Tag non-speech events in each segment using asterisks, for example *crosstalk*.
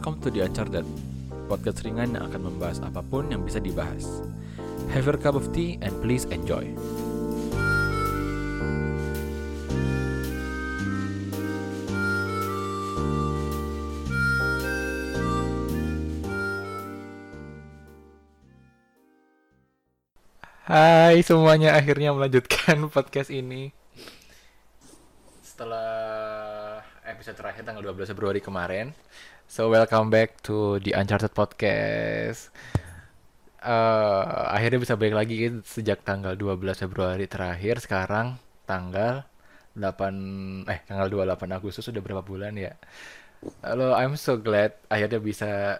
Welcome to the Uncharted, podcast ringan yang akan membahas apa pun yang bisa dibahas. Have your cup of tea and please enjoy. Hai semuanya, akhirnya melanjutkan *laughs* podcast ini. Setelah episode terakhir tanggal 12 Februari kemarin. So welcome back to the Uncharted Podcast. Eh, akhirnya bisa balik lagi sejak tanggal 12 Februari terakhir. Sekarang tanggal 8 eh tanggal 28 Agustus sudah berapa bulan ya? Halo, I'm so glad akhirnya bisa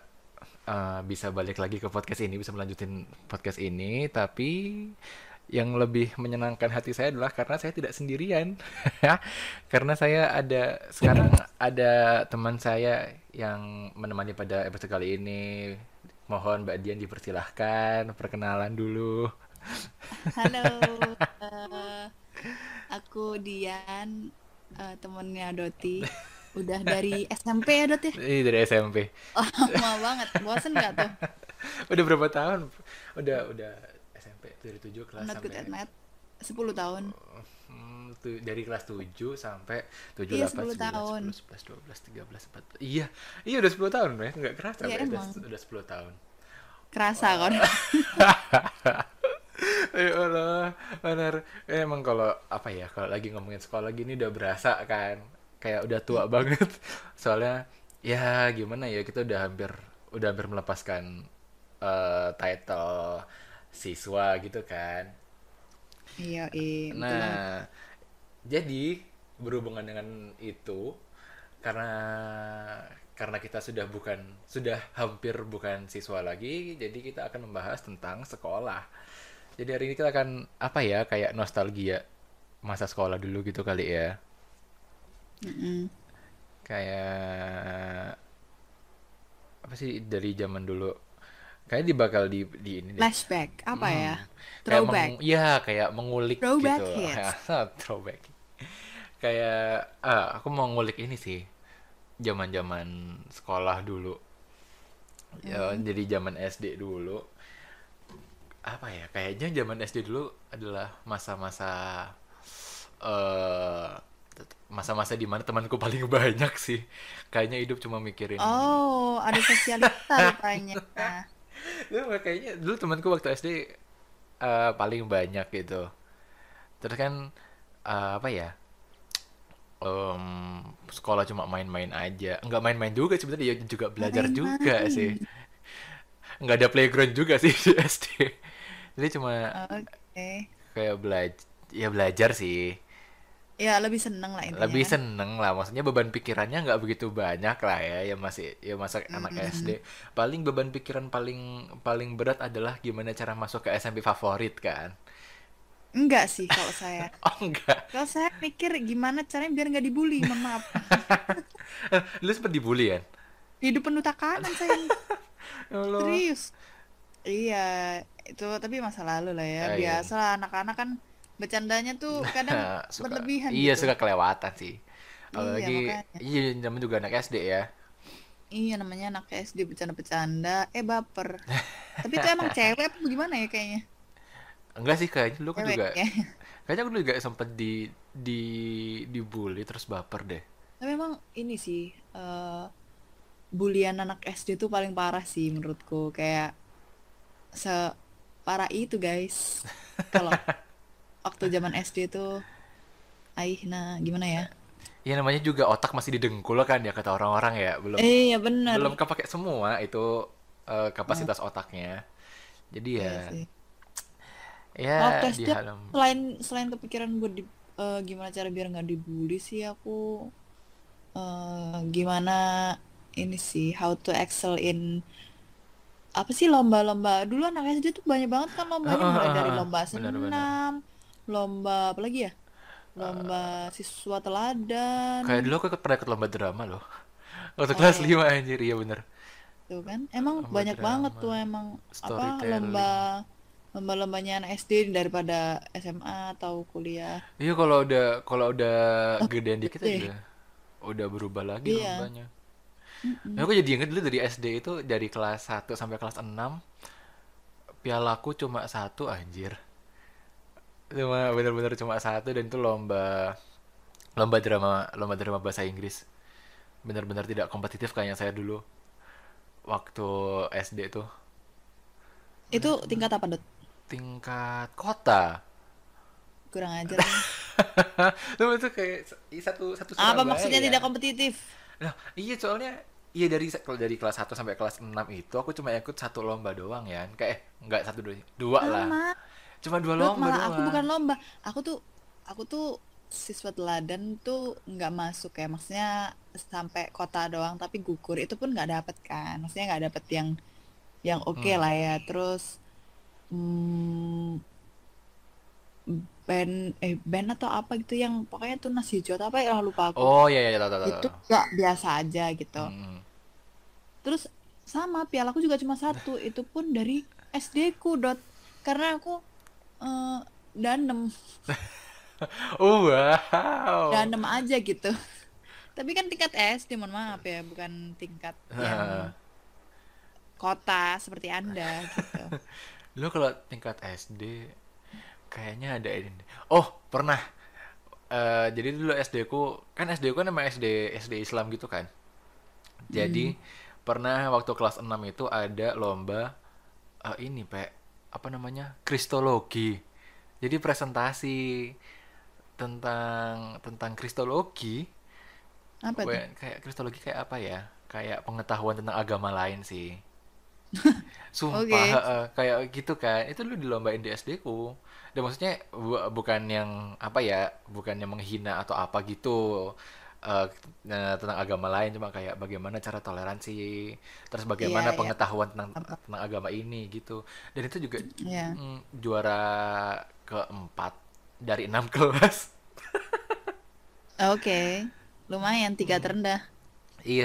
uh, bisa balik lagi ke podcast ini, bisa melanjutin podcast ini, tapi yang lebih menyenangkan hati saya adalah karena saya tidak sendirian. *laughs* karena saya ada sekarang ada teman saya yang menemani pada episode kali ini. Mohon Mbak Dian dipersilahkan perkenalan dulu. Halo, *laughs* eh, aku Dian, eh, temennya Doti. Udah dari SMP ya Dot ya? Ini dari SMP. Oh, lama banget. Bosen gak tuh? *laughs* Udah berapa tahun? Udah udah dari 7 kelas Not good at math. 10 tahun. Hmm, dari kelas 7 sampai 7, Iya, 8, 10 9, tahun. 10, 11, 12, 13, 14. Iya, iya udah 10 tahun ya. Nggak kerasa Iya, ya, udah, 10 tahun. Kerasa kan? *laughs* Ya Allah, bener. Eh, Emang kalau apa ya, kalau lagi ngomongin sekolah gini udah berasa kan. Kayak udah tua banget. *laughs* Soalnya ya gimana ya, kita udah hampir udah hampir melepaskan eh, title siswa gitu kan. Iya, iya. betul. Nah, jadi berhubungan dengan itu karena karena kita sudah bukan sudah hampir bukan siswa lagi, jadi kita akan membahas tentang sekolah. Jadi hari ini kita akan apa ya kayak nostalgia masa sekolah dulu gitu kali ya. Mm-mm. Kayak apa sih dari zaman dulu? Kayaknya di bakal di di ini deh. Flashback. Apa ya? Hmm, kayak Throwback. meng- Iya, kayak mengulik Throwback gitu. *laughs* hits. Throwback. Kayak ah, aku mau ngulik ini sih. Zaman-zaman sekolah dulu. Ya, Hmm. jadi zaman SD dulu. Apa ya? Kayaknya zaman SD dulu adalah masa-masa eh masa-masa di mana temanku paling *laughs* banyak sih. Kayaknya hidup cuma mikirin Oh, ada sosialita rupanya. *laughs* Lu kayaknya dulu temanku waktu SD eh, paling banyak gitu. Terus kan eh, apa ya? Em, sekolah cuma main-main aja. Enggak main-main juga sebenarnya ya juga belajar juga Main-main. sih. Enggak ada playground juga sih di SD. Jadi cuma Oke. kayak belajar ya belajar sih. Ya, lebih seneng lah intinya Lebih kan. seneng lah, maksudnya beban pikirannya nggak begitu banyak lah ya, ya masih ya masa anak SD. Paling beban pikiran paling paling berat adalah gimana cara masuk ke SMP favorit kan? Enggak sih kalau saya. *laughs* Oh enggak, Kalau saya mikir gimana caranya biar nggak dibully, mohon maaf. *laughs* lu sempet dibully kan? Hidup penuh tekanan saya. Ya. *laughs* Serius. Iya, itu tapi masa lalu lah ya. Ah, iya. Biasa lah anak-anak kan bercandanya tuh *laughs* kadang Suka, berlebihan iya gitu. suka kelewatan sih. Iya, Apalagi, makanya. iya zaman juga anak SD ya. Iya, namanya anak SD bercanda-bercanda, eh baper. *laughs* Tapi itu emang cewek apa gimana ya kayaknya? Enggak sih kayaknya aku Cewek juga, ya. *laughs* kayaknya aku juga sempet di di dibully terus baper deh. Tapi emang ini sih, eh bulian anak SD tuh paling parah sih menurutku. Kayak separah itu guys. Kalau waktu zaman SD tuh, aih nah gimana ya? Ya namanya juga otak masih didengkul kan ya kata orang-orang ya, belum Eh, ya bener. belum kepake semua itu eh, kapasitas otaknya. Jadi ya, Iya sih. ya Waktu di halam. selain selain kepikiran buat di, eh, gimana cara biar nggak dibully sih aku eh, gimana ini sih how to excel in apa sih lomba-lomba dulu anak SD tuh banyak banget kan lombanya mulai dari *laughs* lomba senam lomba apa lagi ya lomba siswa teladan Kayak dulu aku pernah ikut lomba drama loh. *laughs* Waktu Oh, kelas iya. 5 anjir, iya bener. tuh kan emang Lomba banyak banget drama, tuh emang apa lomba lomba-lombanya anak SD daripada SMA atau kuliah Iya kalau udah kalau udah gedean dikit aja udah berubah lagi Iya. lombanya. Nah, aku jadi inget dulu dari SD itu dari kelas satu sampai kelas 6 pialaku cuma satu anjir. Cuma bener-bener cuma satu dan itu lomba lomba drama lomba drama bahasa Inggris. Bener-bener tidak kompetitif kayaknya saya dulu waktu SD itu. Itu tingkat apa, Dot? Tingkat kota. Kurang ajar. *laughs* Lu itu kayak satu satu Apa maksudnya Surabaya. tidak kompetitif? Nah, iya soalnya iya dari kalau dari kelas satu sampai kelas 6 itu aku cuma ikut satu lomba doang ya. Kayak eh, enggak satu dua, dua lah. Cuma dua lomba malah aku bukan lomba. Aku tuh aku tuh siswa teladan tuh nggak masuk ya. Maksudnya sampai kota doang tapi gugur itu pun nggak dapet kan. Maksudnya nggak dapet yang yang oke Hmm. lah ya. Terus hmm, band eh band atau apa gitu yang pokoknya tuh nasi hijau atau apa ya lupa aku. Oh iya iya tahu tahu tahu. Itu nggak biasa aja gitu. Hmm. Terus sama pialaku juga cuma satu, itu pun dari SD ku dot karena aku eh, danem, *laughs* Oh wow. danem aja gitu. Tapi kan tingkat SD, mohon maaf ya, bukan tingkat *laughs* yang kota seperti Anda gitu. *laughs* Lu kalau tingkat SD kayaknya ada ini. Oh, pernah. Eh, jadi dulu SD ku kan SD ku kan emang SD SD Islam gitu kan. Jadi pernah waktu kelas 6 itu ada lomba eh, ini, Pak. Apa namanya? Kristologi. Jadi presentasi tentang tentang kristologi. Apa tuh? Kayak kristologi kayak apa ya? Kayak pengetahuan tentang agama lain sih. *laughs* Sumpah, Oke. heeh, kayak gitu kan. Itu lu dilombain di SD ku. Dan maksudnya bu- bukan yang apa ya, bukan yang menghina atau apa gitu. Eh, nah, tentang agama lain cuma kayak bagaimana cara toleransi, terus bagaimana iya. pengetahuan tentang Apa? tentang agama ini gitu. Dan itu juga Ya. mm, juara keempat dari enam *laughs* kelas. Oke. Lumayan tiga Hmm. terendah. Iya,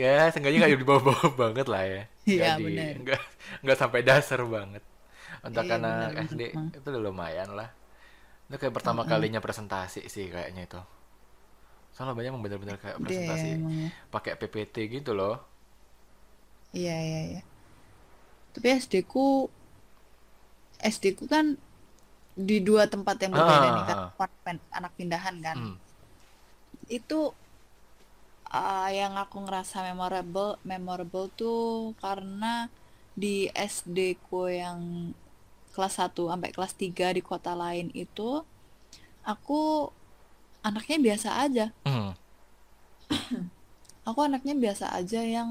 ya seenggaknya nggak di bawah-bawah *laughs* banget lah ya. Iya, benar. nggak nggak sampai dasar banget. Untuk Iya, anak benar, SD benar. itu udah lumayan lah. Itu kayak pertama kalinya presentasi sih kayaknya itu. Soalnya banyak yang bener-bener kayak Dia presentasi emang ya. pakai PPT gitu loh. Iya, iya, iya. Tapi SD ku SD ku kan di dua tempat yang berbeda nih kan Ah, anak pen- anak pindahan kan. hmm. Itu uh, yang aku ngerasa memorable memorable tuh karena di SD ku yang kelas 1 sampai kelas 3 di kota lain itu aku anaknya biasa aja. Hmm. Aku anaknya biasa aja yang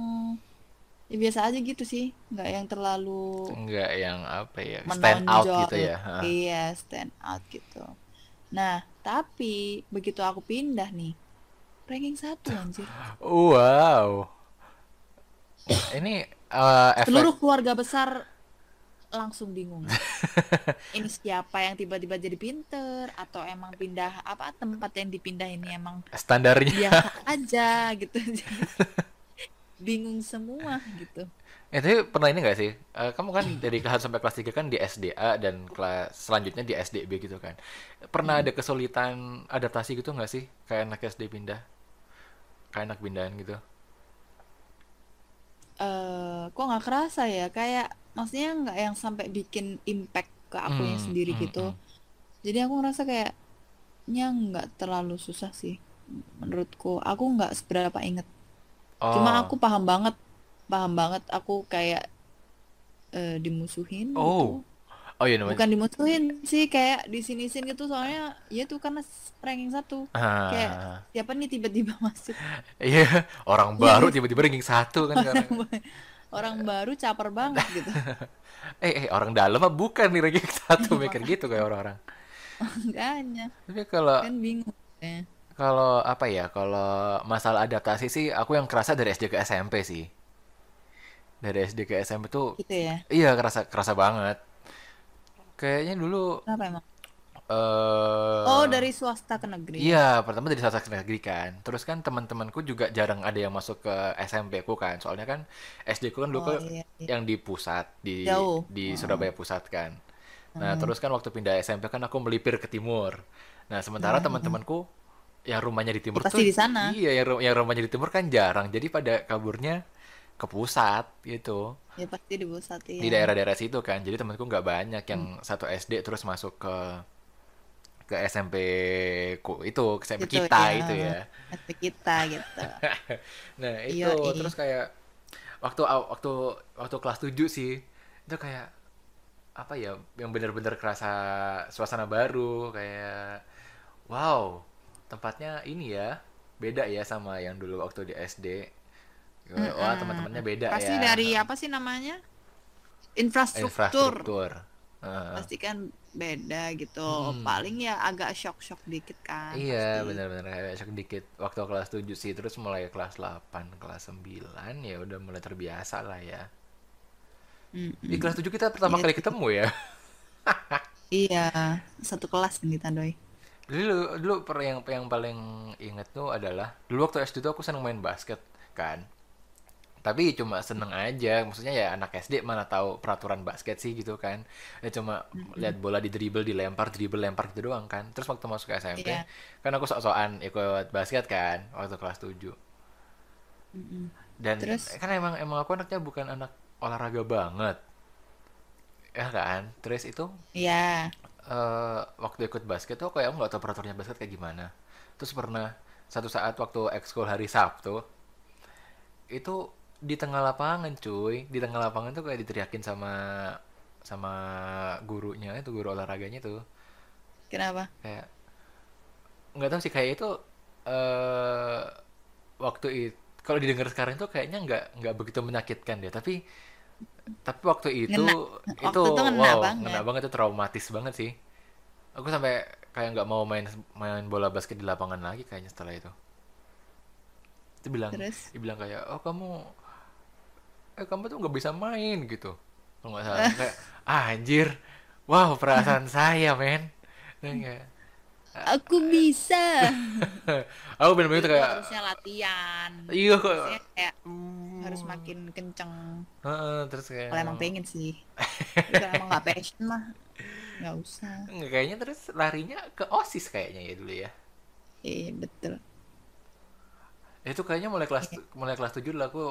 ya biasa aja gitu sih, nggak yang terlalu Enggak yang apa ya, stand out menonjol. gitu ya. Heeh. Iya, stand out gitu. Nah, tapi begitu aku pindah nih, ranking satu anjir. Wow. Ini efek Seluruh keluarga besar langsung bingung. *laughs* Ini siapa yang tiba-tiba jadi pinter atau emang pindah apa tempat yang dipindah ini emang standarnya. biasa *laughs* aja gitu. *laughs* Bingung semua gitu. Eh, tapi pernah ini gak sih? Eh, kamu kan dari kelas 1 sampai kelas 3 kan di SDA dan kelas selanjutnya di SDB gitu kan. Pernah ada kesulitan adaptasi gitu gak sih? Kayak anak SD pindah? Kayak anak pindahan gitu. eh kok nggak kerasa ya kayak maksudnya nggak yang sampai bikin impact ke akunya Hmm, sendiri hmm, gitu hmm. jadi aku ngerasa kayaknya nggak terlalu susah sih menurutku aku nggak seberapa inget cuma Oh. aku paham banget paham banget aku kayak eh, dimusuhin Oh. gitu Oh iya namanya. bukan dimusuhin sih kayak di sini sini gitu soalnya ya tuh karena ranking satu kayak Ah. siapa nih tiba-tiba *laughs* masuk Iya, orang baru tiba-tiba ranking satu kan sekarang. Orang baru caper banget gitu *laughs* Eh, eh, orang dalam mah bukan nih ranking satu mikir gitu kayak orang-orang. makanya Tapi kalau kan bingung ya. kalau apa ya? Kalau masalah adaptasi sih aku yang kerasa dari SD ke SMP sih. Dari SD ke SMP tuh gitu ya iya kerasa kerasa banget. Kayaknya dulu kenapa emang eh oh dari swasta ke negeri Iya, pertama dari swasta ke negeri kan. Terus kan teman-temanku juga jarang ada yang masuk ke SMP ku kan. Soalnya kan SD ku kan dulu oh ke- iya, iya. yang di pusat di Jauh. di Surabaya pusat kan. Nah, terus kan waktu pindah SMP kan aku melipir ke timur. Nah, sementara teman-temanku yang rumahnya di timur Ya, pasti tuh di sana. iya yang, yang rumahnya di timur kan jarang jadi pada kaburnya ke pusat gitu Ya pasti di pusat di ya. daerah-daerah situ kan jadi temanku nggak banyak yang Hmm. satu SD terus masuk ke ke SMP ku itu ke SMP Gitu kita ya. itu ya SP kita gitu. *laughs* nah itu Iya, terus kayak waktu waktu waktu kelas 7 sih itu kayak apa ya yang benar-benar kerasa suasana baru kayak wow tempatnya ini ya beda ya sama yang dulu waktu di SD wah teman-temannya beda Pasti ya dari apa sih namanya? Infrastruktur. infrastruktur Heeh. Pasti kan beda gitu. Hmm. Paling ya agak shock-shock dikit kan. Iya, benar-benar kayak shock dikit waktu kelas 7 sih, terus mulai kelas 8, kelas 9 ya udah mulai terbiasa lah ya. Mm-mm. Di kelas 7 kita pertama Iya kali ketemu ya. *laughs* Iya, satu kelas kita doi. Dulu dulu per yang yang paling inget tuh adalah dulu waktu SD tuh aku seneng main basket kan. Tapi cuma seneng aja, maksudnya ya anak SD mana tahu peraturan basket sih gitu kan. Ya cuma lihat bola di dribble, dilempar, dribble, lempar gitu doang kan. Terus waktu masuk ke SMP, Iya. kan aku sok-sokan ikut basket kan waktu kelas 7. Mm-mm. Dan Terus? kan emang emang aku anaknya bukan anak olahraga banget. Ya kan? Terus itu Iya. eh waktu ikut basket tuh kayak aku nggak tahu peraturannya basket kayak gimana. Terus pernah satu saat waktu ekskul hari Sabtu itu di tengah lapangan cuy, di tengah lapangan tuh kayak diteriakin sama sama gurunya itu guru olahraganya tuh Kenapa? kayak nggak tahu sih kayak itu eh waktu itu kalau didengar sekarang itu kayaknya nggak nggak begitu menyakitkan deh tapi tapi waktu itu Ngena. itu Waktu itu ngena wow banget. ngena banget itu traumatis banget sih aku sampai kayak nggak mau main main bola basket di lapangan lagi kayaknya setelah itu itu bilang Terus? dia bilang kayak oh kamu eh kamu tuh nggak bisa main gitu kalau nggak salah kayak ah, anjir wow perasaan *laughs* saya men dan kayak Aku bisa. *laughs* aku Itu kayak harusnya latihan. iya kok Harusnya kayak Hmm, harus makin kenceng. heeh, terus kayak Kalau emang pengen sih. *laughs* Kalau emang nggak passion mah nggak usah. Nggak, kayaknya terus larinya ke OSIS kayaknya ya dulu ya. Iya betul. Itu kayaknya mulai kelas mulai kelas 7 dulu aku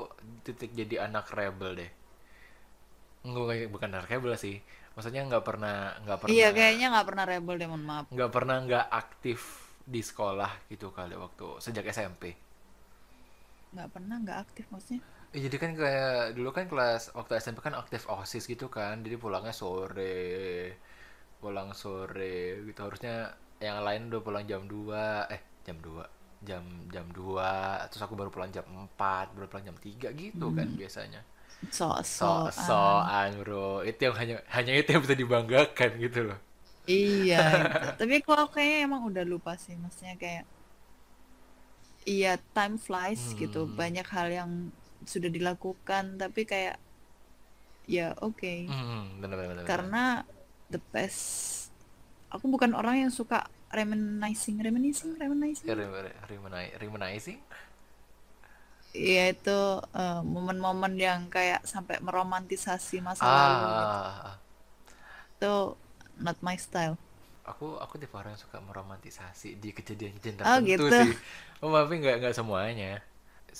titik jadi anak rebel deh. Enggak bukan anak rebel sih. Maksudnya nggak pernah nggak pernah Iya kayaknya nggak pernah rebel deh mohon maaf. nggak pernah nggak aktif di sekolah gitu kali waktu sejak SMP. Nggak pernah nggak aktif maksudnya. Eh, jadi kan kayak dulu kan kelas waktu SMP kan aktif OSIS gitu kan. Jadi pulangnya sore. Pulang sore gitu harusnya yang lain udah pulang jam 2 eh jam 2 jam jam 2 terus aku baru pulang jam 4 baru pulang jam 3 gitu kan biasanya So so so. soan bro itu yang hanya hanya itu yang bisa dibanggakan gitu loh Iya. *laughs* gitu. Tapi kalau kayaknya emang udah lupa sih maksudnya kayak. Iya time flies gitu. Hmm. Banyak hal yang sudah dilakukan tapi kayak ya oke. hmm, bener bener bener Karena the best. Aku bukan orang yang suka reminiscing, reminiscing, reminiscing. Reminiscing Iya itu eh, momen-momen yang kayak sampai meromantisasi masa ah, lalu ah, gitu. ah. Itu not my style. aku aku tipe orang yang suka meromantisasi di kejadian-kejadian Oh, tertentu gitu. sih oh, tapi nggak nggak semuanya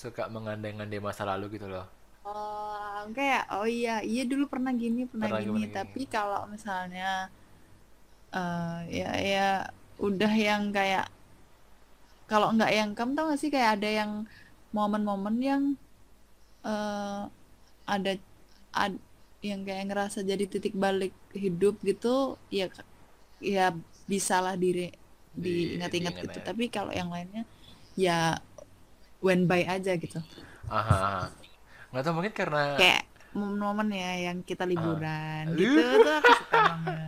suka mengandai-andai masa lalu gitu loh Oh, kayak oh iya, iya dulu pernah gini, pernah, Pernah gini. gini, gini. Tapi kalau misalnya eh ya ya udah yang kayak kalau nggak yang kamu tau gak sih kayak ada yang momen-momen yang eh ada ad, yang kayak ngerasa jadi titik balik hidup gitu, ya ya bisalah diri Di- diingat-ingat diingat gitu. ya. Tapi kalau yang lainnya ya went by aja gitu. aha nggak tahu mungkin karena kayak momen-momen ya yang kita liburan Ah. gitu tuh aku suka banget.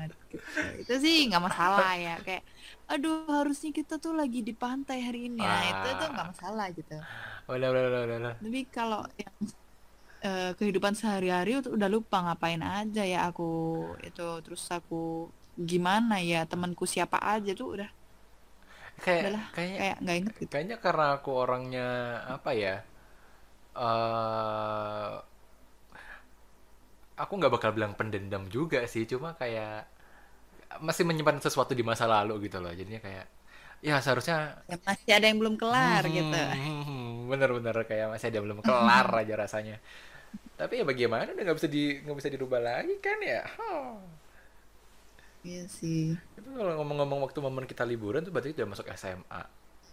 Itu sih nggak masalah ya kayak aduh harusnya kita tuh lagi di pantai hari ini ya itu tuh nggak Ah. masalah gitu udah udah udah udah, udah. tapi kalau yang eh, kehidupan sehari-hari udah udah lupa ngapain aja ya aku itu terus aku gimana ya temanku siapa aja tuh udah kayak udahlah kayaknya kayak nggak inget gitu kayaknya karena aku orangnya apa ya eh aku nggak bakal bilang pendendam juga sih cuma kayak masih menyimpan sesuatu di masa lalu gitu loh jadinya kayak ya seharusnya Ya masih ada yang belum kelar gitu. Hmm, bener-bener kayak masih ada belum kelar *laughs* aja rasanya. Tapi ya bagaimana udah nggak bisa di nggak bisa dirubah lagi kan ya. Iya sih. Itu kalau ngomong-ngomong waktu momen kita liburan tuh berarti udah masuk SMA.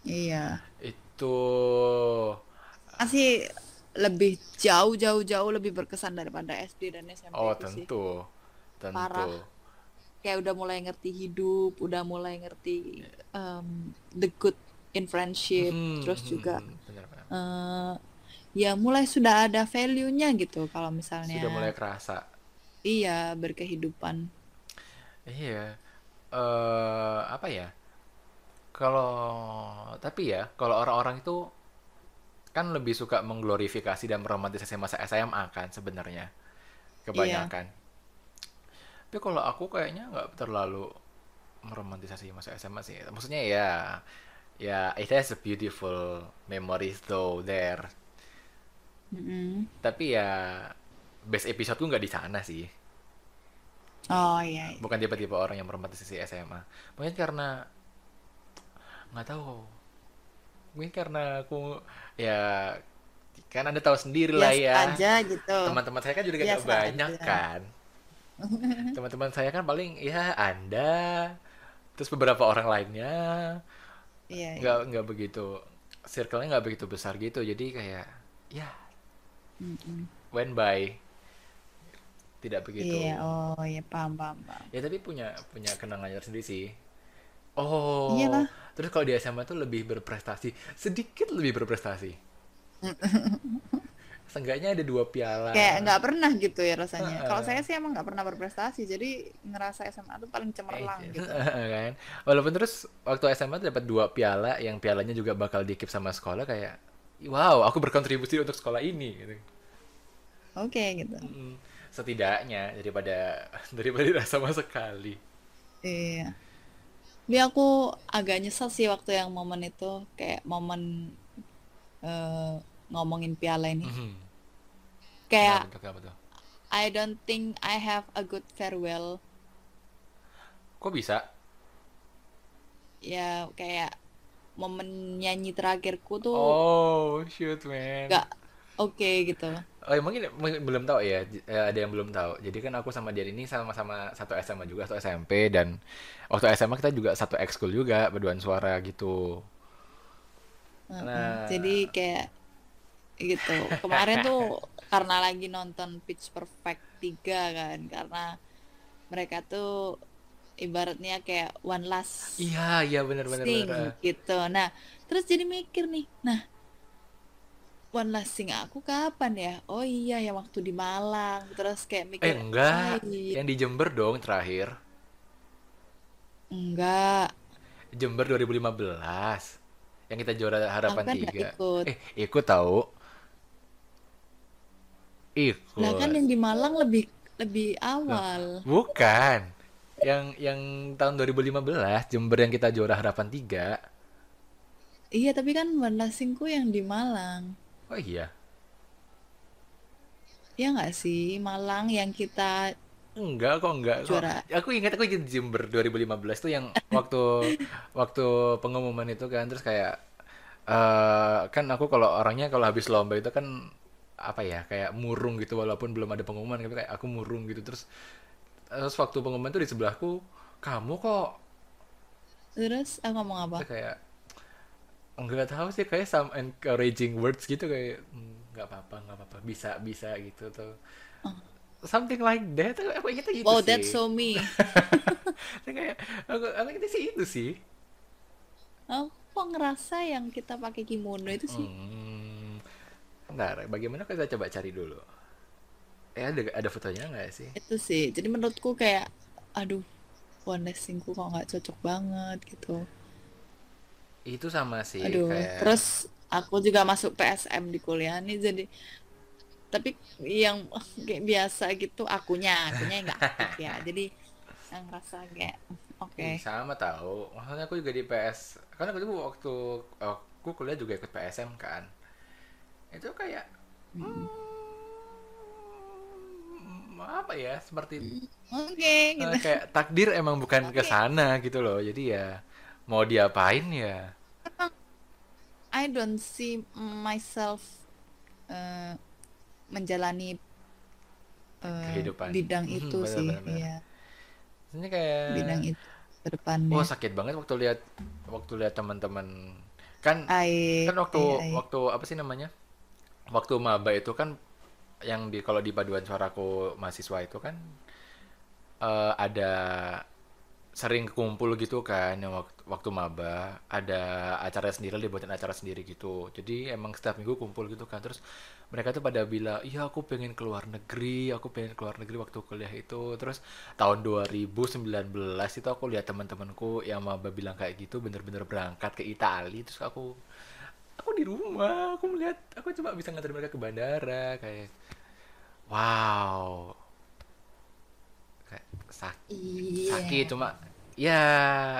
Iya. Itu Masih lebih jauh jauh jauh lebih berkesan daripada SD dan SMP oh itu sih. tentu, tentu. Parah. Kayak udah mulai ngerti hidup, udah mulai ngerti um, the good in friendship, Hmm, terus hmm, juga hmm, bener-bener. eh, ya mulai sudah ada value-nya gitu kalau Sudah mulai misalnya kerasa. iya berkehidupan. Iya. eh apa ya? Kalau tapi ya, kalau orang-orang itu kan lebih suka mengglorifikasi dan meromantisasi masa SMA kan sebenarnya. Iya. Tapi kalau aku kayaknya nggak terlalu meromantisasi masa SMA sih. Maksudnya ya, ya it has a beautiful memories though there. Mm-mm. Tapi ya best episodeku nggak di sana sih. Oh iya. iya. Bukan tipe-tipe orang yang meromantisasi SMA. Mungkin karena nggak tahu. Mungkin karena aku ya kan anda tahu sendiri lah Biasa ya. aja gitu. Teman-teman saya kan juga nggak Biasa banyak aja. kan. *laughs* Teman-teman saya kan paling ya anda, terus beberapa orang lainnya Iya. iya. nggak nggak begitu, circle-nya nggak begitu besar gitu. Jadi kayak ya Mm-mm. went by tidak begitu. Iya, oh iya paham paham paham. Ya tapi punya punya kenangannya sendiri sih. Oh, Iyalah. terus kalau di SMA tuh lebih berprestasi, sedikit lebih berprestasi. *laughs* Seenggaknya ada dua piala. Kayak nggak pernah gitu ya rasanya. Kalau Heeh. saya sih emang nggak pernah berprestasi, jadi ngerasa SMA tuh paling cemerlang Eh, gitu. *laughs* kan. Walaupun terus waktu SMA tuh dapat dua piala, yang pialanya juga bakal dikip sama sekolah kayak, wow, aku berkontribusi untuk sekolah ini. Gitu. Oke gitu. Mm, Setidaknya daripada *laughs* daripada tidak *laughs* sama sekali. Iya. Tapi aku agak nyesel sih waktu yang momen itu kayak momen eh, ngomongin piala ini. Mhm. Kayak? I don't think I have a good farewell. Kok bisa? Ya kayak momen nyanyi terakhirku tuh Oh, shoot man. nggak oke gitu. Oh, ya, mungkin mungkin belum tahu ya. Eh, Ada yang belum tahu. Jadi kan aku sama dia ini sama-sama satu SMA juga, satu SMP dan waktu SMA kita juga satu ekskul juga, berduaan suara gitu. Nah, Jadi kayak gitu. Kemarin tuh *laughs* karena lagi nonton Pitch Perfect 3 kan, karena mereka tuh ibaratnya kayak one last iya, iya benar benar benar. gitu. Nah, terus jadi mikir nih, nah one last sing aku kapan ya? Oh iya yang waktu di Malang. Terus kayak Eh, mikir, enggak. ah iya, Yang di Jember dong terakhir. enggak, Jember 2015. Yang kita juara harapan kan 3. ikut. Eh, ikut tahu. Lah kan Ikut. yang di Malang lebih lebih awal. Bukan. Yang yang tahun 2015 Jember yang kita juara harapan 3. Iya, tapi kan last singku yang di Malang. Oh iya. Ya nggak sih, Malang yang kita Enggak kok enggak kok. juara. Aku ingat aku ingat Jember 2015 tuh yang *laughs* waktu waktu pengumuman itu kan terus kayak eh kan aku kalau orangnya kalau habis lomba itu kan apa ya kayak murung gitu walaupun belum ada pengumuman tapi kayak aku murung gitu terus terus waktu pengumuman tuh di sebelahku kamu kok Terus aku ngomong apa? Kayak enggak tahu sih kayak some encouraging words gitu kayak "Hmm, nggak apa-apa nggak apa-apa bisa bisa gitu tuh something like that aku ingetnya gitu Wow, sih that's so me. *laughs* Kayak aku aku ingetnya sih itu sih Aku kok ngerasa yang kita pakai kimono itu sih. hmm. Bentar, bagaimana kita coba cari dulu eh ada ada fotonya nggak sih Itu sih. Jadi menurutku kayak, aduh, one kok nggak cocok banget gitu. itu sama sih Aduh, kayak terus aku juga masuk PSM di kuliah nih jadi tapi yang *laughs* kayak biasa gitu akunya, akunya nggak aktif ya. *laughs* Jadi yang ngerasa kayak oke. Ih, sama tahu maksudnya aku juga di PS karena aku waktu aku kuliah juga ikut PSM kan itu kayak hmm, apa ya seperti Oke eh, gitu. kayak takdir emang bukan ke Oke. sana gitu loh. Jadi ya mau diapain ya? I don't see myself eh, menjalani eh, kehidupan. bidang Mhm, itu benar, sih ya Maksudnya kayak bidang itu ke oh depannya sakit banget waktu lihat waktu lihat teman-teman. Kan I kan waktu I, I waktu apa sih namanya waktu maba itu kan yang di kalau di paduan suaraku mahasiswa itu kan eh, ada sering kumpul gitu kan yang waktu, waktu maba ada acara sendiri dibuatin acara sendiri gitu. Jadi emang setiap minggu kumpul gitu kan. Terus mereka tuh pada bilang iya aku pengen keluar negeri aku pengen keluar negeri waktu kuliah itu. Terus tahun 2019 itu aku lihat teman-temanku yang maba bilang kayak gitu bener-bener berangkat ke Italia terus aku aku di rumah aku melihat aku coba bisa nganterin mereka ke bandara kayak wow. Kayak sak- sakit iya. cuma ya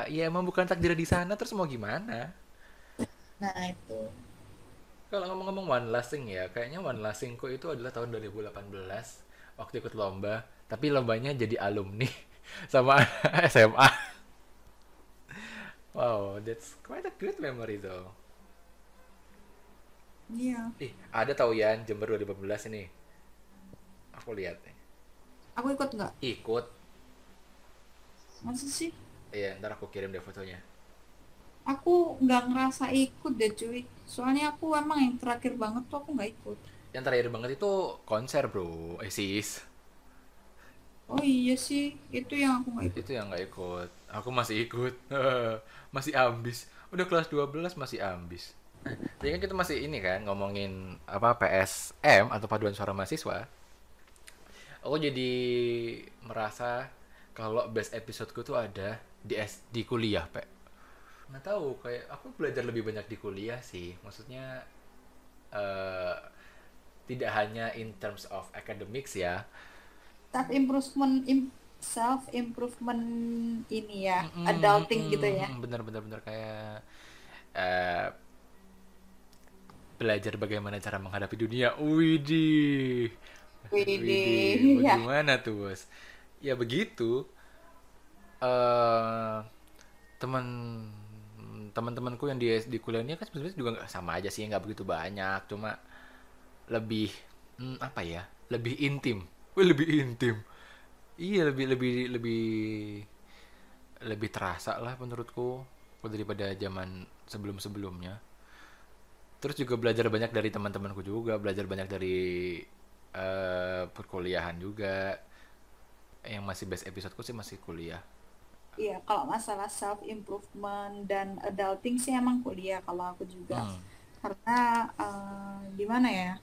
ya emang bukan takdir di sana terus mau gimana? Nah itu. Kalau ngomong-ngomong one last thing ya kayaknya one last thingku itu adalah tahun 2018 waktu ikut lomba tapi lombanya jadi alumni *laughs* sama *laughs* SMA wow that's quite a good memory though iya. Ih ada tau Yan Jember 2018 ini. Aku lihat nih. Aku ikut nggak? Ikut. Masa sih? Iya ntar aku kirim deh fotonya. Aku nggak ngerasa ikut deh cuy. Soalnya aku emang yang terakhir banget tuh aku nggak ikut. Yang terakhir banget itu konser bro. Eh sis. Oh iya sih itu yang aku nggak ikut. Itu yang nggak ikut. Aku masih ikut. *laughs* Masih ambis. Udah kelas 12 masih ambis *laughs* jadi kan kita masih ini kan ngomongin apa PSM atau paduan suara mahasiswa. Aku jadi merasa kalau best episodeku tuh ada di S di kuliah pe. Nggak tahu kayak aku belajar lebih banyak di kuliah sih. Maksudnya eh tidak hanya in terms of academics ya. Self improvement self improvement ini ya Mm, adulting mm, gitu ya. mm, bener bener bener. Kayak eh, belajar bagaimana cara menghadapi dunia. Widih. Widih, Widih, ya. bagaimana tuh, Bos? Ya begitu. eh teman teman-temanku yang di di kuliahnya kan sebenarnya juga nggak sama aja sih, nggak begitu banyak, cuma lebih hmm, apa ya? Lebih intim. Wih, lebih intim. Iya, lebih lebih lebih lebih terasa lah menurutku daripada zaman sebelum-sebelumnya. Terus juga belajar banyak dari teman-temanku juga, belajar banyak dari eh, perkuliahan juga. Yang masih best episodeku sih masih kuliah. Iya, kalau masalah self improvement dan adulting sih emang kuliah kalau aku juga. Hmm. Karena eh, gimana ya?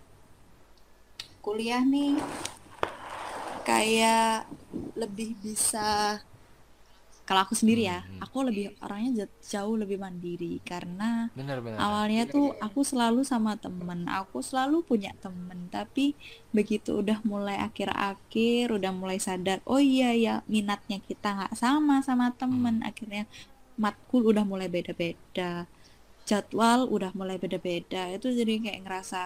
Kuliah nih kayak lebih bisa kalau aku sendiri ya, Hmm. aku lebih orangnya jauh lebih mandiri karena Benar-benar. awalnya tuh aku selalu sama temen, aku selalu punya temen, tapi begitu udah mulai akhir-akhir, udah mulai sadar, oh iya ya minatnya kita nggak sama sama temen, akhirnya matkul udah mulai beda-beda, jadwal udah mulai beda-beda, itu jadi kayak ngerasa,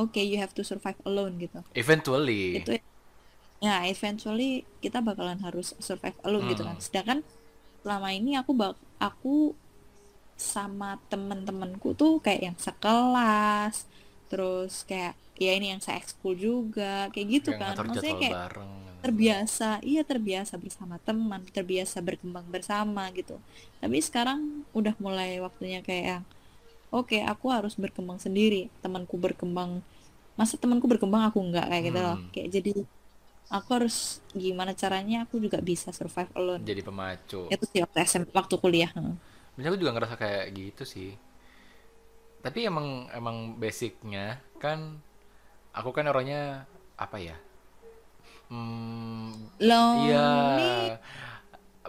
oke you have to survive alone gitu, Eventually. itu ya eventually kita bakalan harus survive alone gitu kan, Hmm. sedangkan selama ini aku bak aku sama temen-temenku tuh kayak yang sekelas terus kayak ya ini yang saya ekskul juga kayak gitu Kayak kan maksudnya kayak bareng. terbiasa iya terbiasa bersama teman terbiasa berkembang bersama gitu tapi sekarang udah mulai waktunya kayak yang oke aku harus berkembang sendiri temanku berkembang masa temanku berkembang aku enggak kayak gitu loh Hmm. kayak jadi aku harus gimana caranya aku juga bisa survive alone Jadi pemacu. itu sih waktu SM waktu kuliah heeh. Sebenarnya aku juga ngerasa kayak gitu sih. Tapi emang emang basicnya kan aku kan orangnya apa ya? Hmm, iya, lonely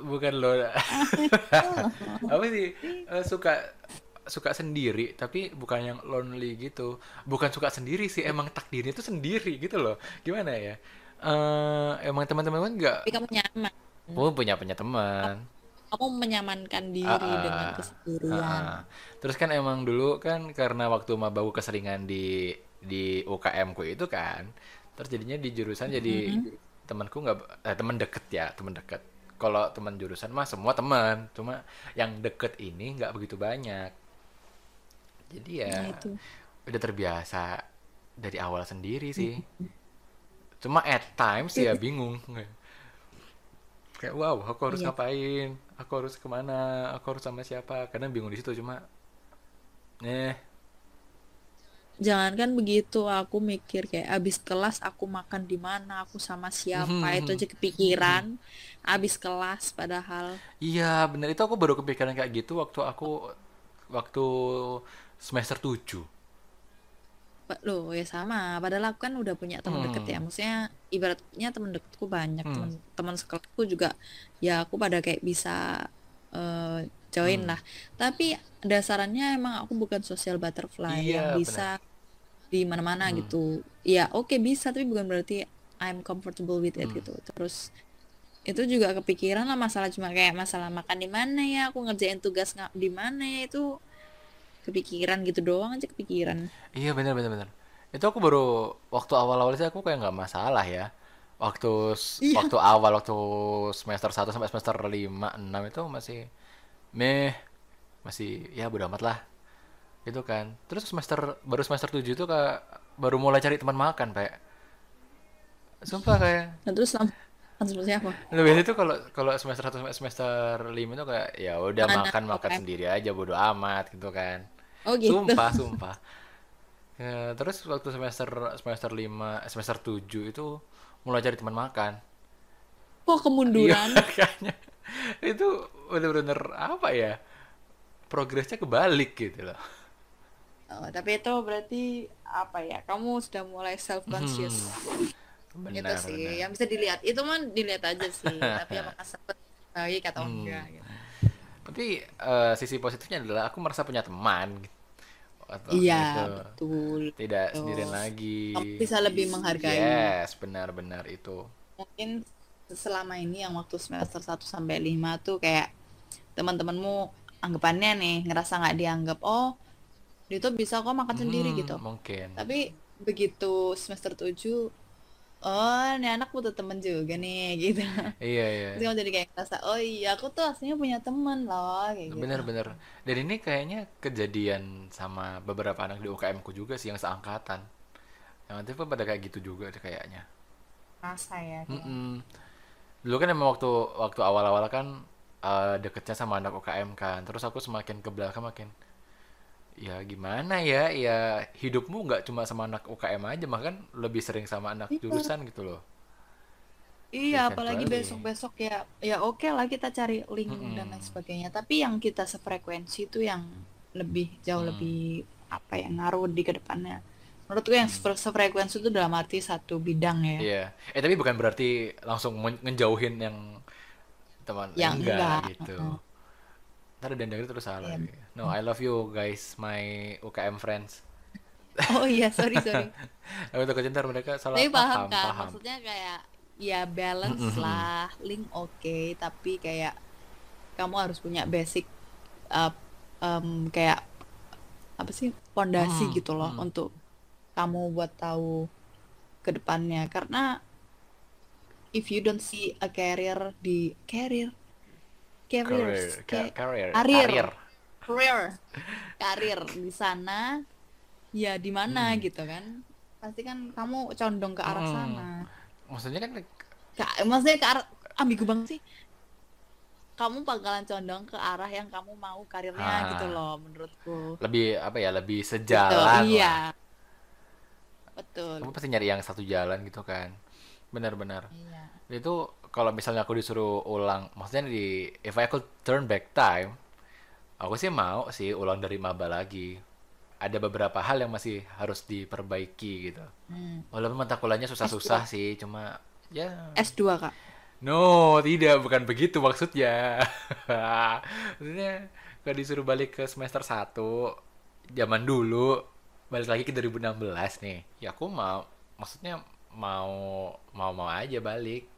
bukan lo *laughs* apa sih Eh, suka suka sendiri tapi bukan yang lonely gitu bukan suka sendiri sih emang takdirnya itu sendiri gitu loh gimana ya Eh emang teman-teman kan nggak tapi kamu nyaman. Oh, punya punya teman. Kamu menyamankan diri Ah, dengan ah, kesendirian. Ah. Terus kan emang dulu kan karena waktu maba aku keseringan di di UKM ku itu kan, terus jadinya di jurusan jadi Mm-mm. temanku nggak eh, teman deket ya teman deket. Kalau teman jurusan mah semua teman cuma yang deket ini nggak begitu banyak. Jadi ya Nah, itu. udah terbiasa dari awal sendiri sih cuma at times ya bingung. Kayak wow aku harus Iya. ngapain? Aku harus ke mana? Aku harus sama siapa? Kadang bingung di situ cuma eh. Jangankan begitu, aku mikir kayak abis kelas aku makan di mana, aku sama siapa, itu aja kepikiran. Abis kelas padahal. iya bener. Itu aku baru kepikiran kayak gitu waktu aku waktu semester 7 Pa- Loh, ya sama. Padahal aku kan udah punya teman deket ya. Hmm. Maksudnya ibaratnya teman deketku banyak, Hmm. teman teman sekolahku juga ya aku pada kayak bisa eh, join Hmm. lah. Tapi dasarannya emang aku bukan social butterfly iya yang bener bisa di mana-mana Hmm. gitu. Ya, oke bisa, tapi bukan berarti I'm comfortable with it Hmm. gitu. Terus itu juga kepikiran lah masalah cuma kayak masalah makan di mana ya, aku ngerjain tugas di mana ya itu kepikiran gitu doang aja kepikiran. Iya bener bener bener. Itu aku baru waktu awal-awal sih aku kayak nggak masalah ya. Waktu Iya. waktu awal waktu semester 1 sampai semester 5 6 itu masih meh masih ya bodo amat lah. Gitu kan. Terus semester baru semester 7 itu kayak baru mulai cari teman makan, Pak. Sumpah kayak Nah, terus seperti apa? Nah, biasanya itu kalau kalau semester 1 sampai semester 5 itu kayak ya udah makan makan UKM. sendiri aja bodo amat gitu kan. Oh gitu. Sumpah, *laughs* sumpah. Ya, terus waktu semester semester 5, semester 7 itu mulai cari teman makan. Kok Iya, kemunduran? *laughs* kayaknya itu bener-bener apa ya? Progresnya kebalik gitu loh. Oh, tapi itu berarti apa ya? Kamu sudah mulai self conscious. Hmm, Itu benar, sih benar. yang bisa dilihat. Itu mah dilihat aja sih. Tapi apakah *laughs* sempat baik atau Hmm. enggak gitu. Tapi eh, sisi positifnya adalah aku merasa punya teman gitu. Atau Iya, gitu. betul. Tidak Betul. sendirian lagi. Kamu bisa lebih menghargai. Yes, benar-benar itu. Mungkin selama ini yang waktu semester 1 sampai 5 tuh kayak teman-temanmu anggapannya nih ngerasa nggak dianggap. Oh, dia tuh bisa kok makan sendiri Hmm, gitu. Mungkin. Tapi begitu semester 7 Oh, ini anak butuh temen juga nih, *laughs* gitu. Iya, iya. Terus kamu jadi kayak ngerasa, oh iya, aku tuh aslinya punya temen loh, kayak gitu. Bener-bener. Dan ini kayaknya kejadian sama beberapa anak di UKM ku juga sih yang seangkatan. Yang nanti pun pada kayak gitu juga deh kayaknya. Rasa ya. kayak. Mm-mm. Dulu kan emang waktu waktu awal-awal kan eh, deketnya sama anak UKM kan. Terus aku semakin ke belakang makin ya gimana ya ya hidupmu nggak cuma sama anak UKM aja bahkan lebih sering sama anak Iya. jurusan gitu loh Iya, apalagi Eventually. besok-besok ya, ya oke lah kita cari link dan lain sebagainya. Tapi yang kita sefrekuensi itu yang lebih jauh Hmm. lebih apa ya ngaruh di ke depannya. Menurutku yang sefer- sefrekuensi itu dalam arti satu bidang ya. Iya. Eh tapi bukan berarti langsung men- ngejauhin yang teman Yang enggak enggak. gitu. Heeh. Ntar denger terus salah. Lagi. No, I love you guys, my UKM friends. Oh iya, sorry sorry. *laughs* Aku takutnya ntar mereka salah Tapi paham paham, kan, paham. maksudnya kayak ya balance lah, link oke, tapi kayak kamu harus punya basic uh, um, kayak apa sih pondasi Hmm, gitu loh hmm. untuk kamu buat tahu ke depannya karena if you don't see a career di career careers Career, ca- ca- career, karir karir. career karir di sana ya di mana Hmm. gitu kan pasti kan kamu condong ke arah Hmm. sana Maksudnya kan Ka- maksudnya ke arah ambigu banget sih kamu bakalan condong ke arah yang kamu mau karirnya Ah. gitu loh menurutku lebih apa ya, lebih gitu sejalan iya lah. betul Kamu pasti nyari yang satu jalan gitu kan. Benar-benar. iya Itu kalau misalnya aku disuruh ulang, maksudnya di if I could turn back time, aku sih mau sih ulang dari maba lagi. Ada beberapa hal yang masih harus diperbaiki gitu. Hmm. Walaupun mata kuliahnya susah-susah sih, cuma ya S2 kak no, tidak bukan begitu maksudnya. *laughs* Maksudnya kalau disuruh balik ke semester 1 zaman dulu balik lagi ke 2016 nih. Ya aku mau maksudnya mau mau mau aja balik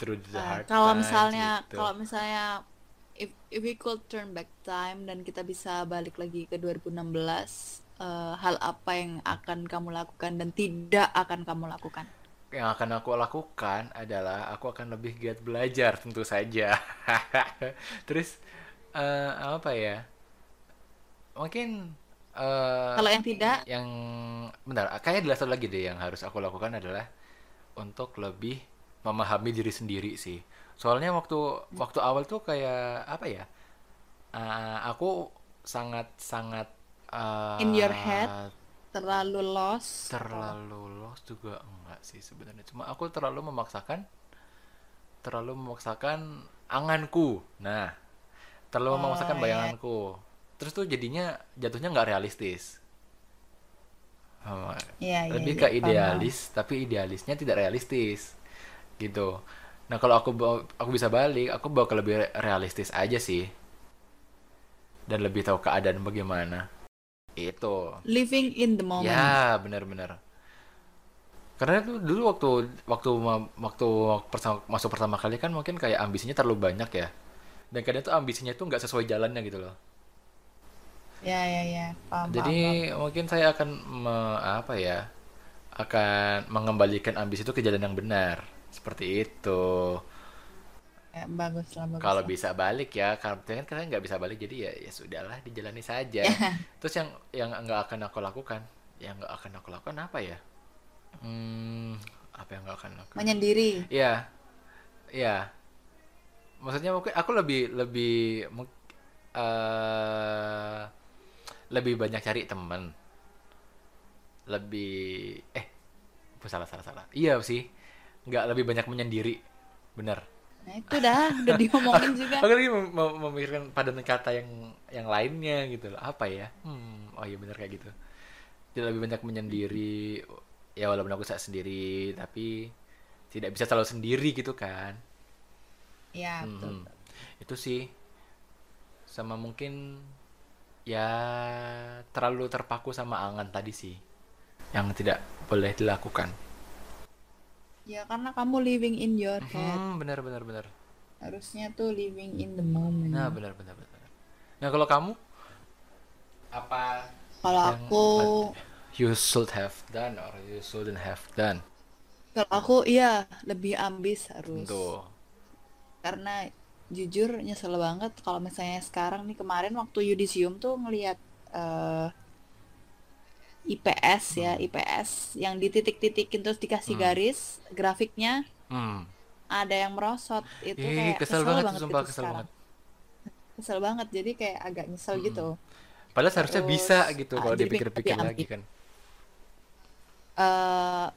through the hard kalau times misalnya gitu. kalau misalnya if if we could turn back time dan kita bisa balik lagi ke 2016 eh, hal apa yang akan kamu lakukan dan tidak akan kamu lakukan yang akan aku lakukan adalah aku akan lebih giat belajar tentu saja. *laughs* Terus eh, apa ya? Mungkin eh Kalau yang tidak, yang bentar, kayaknya ada satu lagi deh yang harus aku lakukan adalah untuk lebih memahami diri sendiri sih. Soalnya waktu waktu awal tuh kayak apa ya? eh, aku sangat sangat in your head, terlalu lost. terlalu lost juga enggak sih sebenarnya. Cuma aku terlalu memaksakan terlalu memaksakan anganku. Nah, terlalu Oh, memaksakan ya. bayanganku. Terus tuh jadinya jatuhnya nggak realistis. Oh, Iya, iya, lebih iya, ke paham, paham. idealis, tapi idealisnya tidak realistis, gitu. Nah, kalau aku aku bisa balik, aku bawa ke lebih re- realistis aja sih, dan lebih tahu keadaan bagaimana. Itu. Living in the moment. Ya, benar-benar. Karena itu dulu waktu waktu waktu masuk pertama kali kan mungkin kayak ambisinya terlalu banyak ya. Dan kadang tuh ambisinya tuh nggak sesuai jalannya gitu loh. Ya, ya, ya. Paham, paham, Jadi paham. mungkin saya akan me- apa ya? Akan mengembalikan ambisi itu ke jalan yang benar. Seperti itu. Ya, bagus lah, bagus Kalau bisa balik ya, karena kan kalian nggak bisa balik jadi ya ya sudahlah dijalani saja. *laughs* Terus yang yang nggak akan aku lakukan, yang nggak akan aku lakukan apa ya? Hmm, apa yang nggak akan aku? Menyendiri. Iya, iya. Maksudnya mungkin aku lebih lebih eh lebih banyak cari teman. Lebih eh salah salah salah. Iya sih. Nggak lebih banyak menyendiri. Bener. Nah, itu dah, udah diomongin juga. Aku lagi mem- mem- memikirkan padanan kata yang yang lainnya gitu loh. Apa ya? Hmm, oh iya bener kayak gitu. Dia lebih banyak menyendiri. Ya walaupun aku saat sendiri, tapi tidak bisa selalu sendiri gitu kan. Ya, betul. Mhm. Itu sih sama mungkin ya terlalu terpaku sama angan tadi sih yang tidak boleh dilakukan. Ya, karena kamu living in your head. Hmm, benar benar benar. Harusnya tuh living in the moment. Nah, benar benar benar. Nah, kalau kamu apa Kalau aku, you should have done or you shouldn't have done? kalau aku iya lebih ambis harus. Tuh. Karena jujur nyesel banget kalau misalnya sekarang nih kemarin waktu yudisium tuh ngelihat eh, IPS ya, Hmm. IPS yang dititik-titikin terus dikasih Hmm. garis grafiknya Hmm. ada yang merosot itu Ih, kayak kesel kesel banget, banget sumpah gitu kesel sekarang. banget. *laughs* Kesel banget jadi kayak agak nyesel Mm-mm. gitu. Padahal seharusnya Terus bisa gitu ah, kalau dipikir-pikir lagi kan. Eh